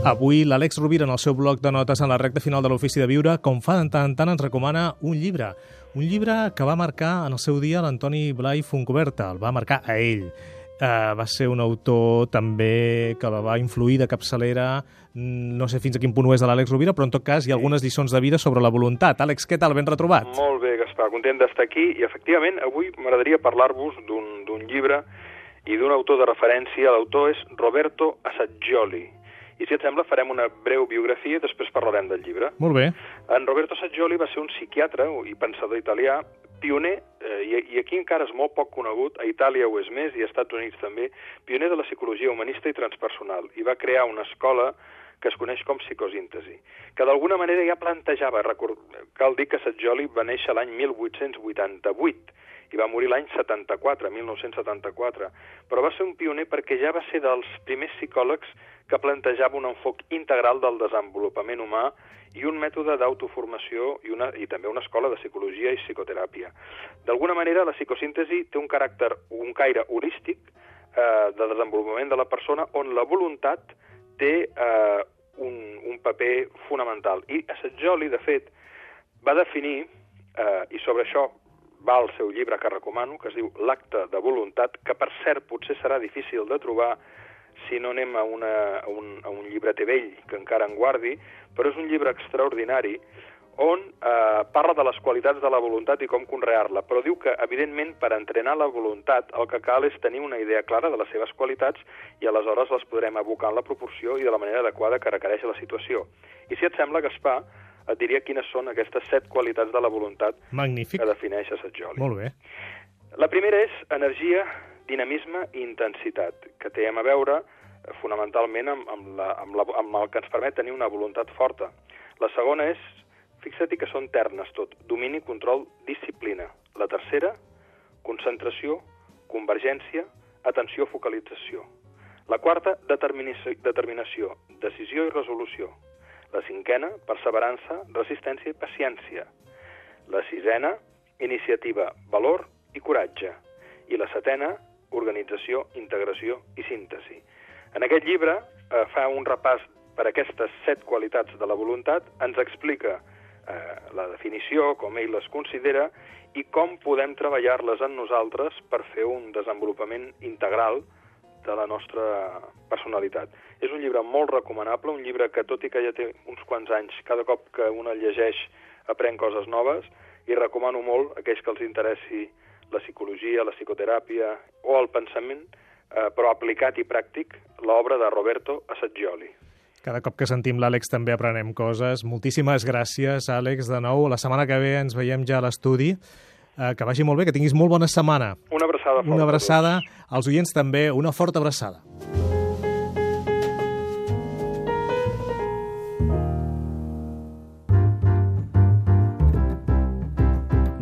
Avui l'Àlex Rovira, en el seu bloc de notes en la recta final de l'Ofici de Viure, com fa de tant en tant, ens recomana un llibre. Un llibre que va marcar en el seu dia l'Antoni Blai Foncoberta, el va marcar a ell. Uh, va ser un autor també que la va influir de capçalera, mm, no sé fins a quin punt ho és de l'Àlex Rovira, però en tot cas hi ha algunes lliçons de vida sobre la voluntat. Àlex, què tal? Ben retrobat? Molt bé, Gaspar, content d'estar aquí i efectivament avui m'agradaria parlar-vos d'un llibre i d'un autor de referència. L'autor és Roberto Assagioli. I si et sembla farem una breu biografia i després parlarem del llibre. Molt bé. En Roberto Assagioli va ser un psiquiatre i pensador italià, pioner, eh, i, i aquí encara és molt poc conegut, a Itàlia ho és més i als Estats Units també, pioner de la psicologia humanista i transpersonal, i va crear una escola que es coneix com psicosíntesi, que d'alguna manera ja plantejava, record... cal dir que Saggioli va néixer l'any 1888 i va morir l'any 74, 1974, però va ser un pioner perquè ja va ser dels primers psicòlegs que plantejava un enfoc integral del desenvolupament humà i un mètode d'autoformació i, una, i també una escola de psicologia i psicoteràpia. D'alguna manera, la psicosíntesi té un caràcter, un caire holístic eh, de desenvolupament de la persona on la voluntat té eh, un, un paper fonamental. I Assagioli, de fet, va definir, eh, i sobre això va el seu llibre que recomano, que es diu L'acte de voluntat, que per cert potser serà difícil de trobar si no anem a, una, a, un, a un llibreter vell que encara en guardi, però és un llibre extraordinari on eh, parla de les qualitats de la voluntat i com conrear-la, però diu que, evidentment, per entrenar la voluntat el que cal és tenir una idea clara de les seves qualitats i aleshores les podrem abocar en la proporció i de la manera adequada que requereix la situació. I si et sembla, Gaspar, et diria quines són aquestes set qualitats de la voluntat Magnífic. que defineix Assagioli. Molt bé. La primera és energia, dinamisme i intensitat, que té a veure eh, fonamentalment amb, amb, la, amb, la, amb el que ens permet tenir una voluntat forta. La segona és Fixa't que són ternes tot. Domini, control, disciplina. La tercera, concentració, convergència, atenció, focalització. La quarta, determinació, determinació, decisió i resolució. La cinquena, perseverança, resistència i paciència. La sisena, iniciativa, valor i coratge. I la setena, organització, integració i síntesi. En aquest llibre eh, fa un repàs per aquestes set qualitats de la voluntat, ens explica eh, la definició, com ell les considera, i com podem treballar-les en nosaltres per fer un desenvolupament integral de la nostra personalitat. És un llibre molt recomanable, un llibre que, tot i que ja té uns quants anys, cada cop que un el llegeix aprèn coses noves, i recomano molt a aquells que els interessi la psicologia, la psicoteràpia o el pensament, eh, però aplicat i pràctic, l'obra de Roberto Assagioli. Cada cop que sentim l'Àlex també aprenem coses. Moltíssimes gràcies, Àlex, de nou. La setmana que ve ens veiem ja a l'estudi. Eh, que vagi molt bé, que tinguis molt bona setmana. Una abraçada forta. Una abraçada. Als oients també, una forta abraçada.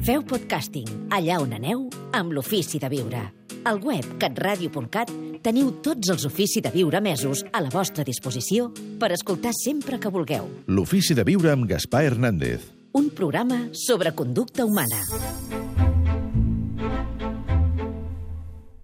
Feu podcasting allà on aneu amb l'Ofici de Viure. Al web catradio.cat teniu tots els Ofici de Viure mesos a la vostra disposició per escoltar sempre que vulgueu. L'Ofici de Viure amb Gaspar Hernández. Un programa sobre conducta humana.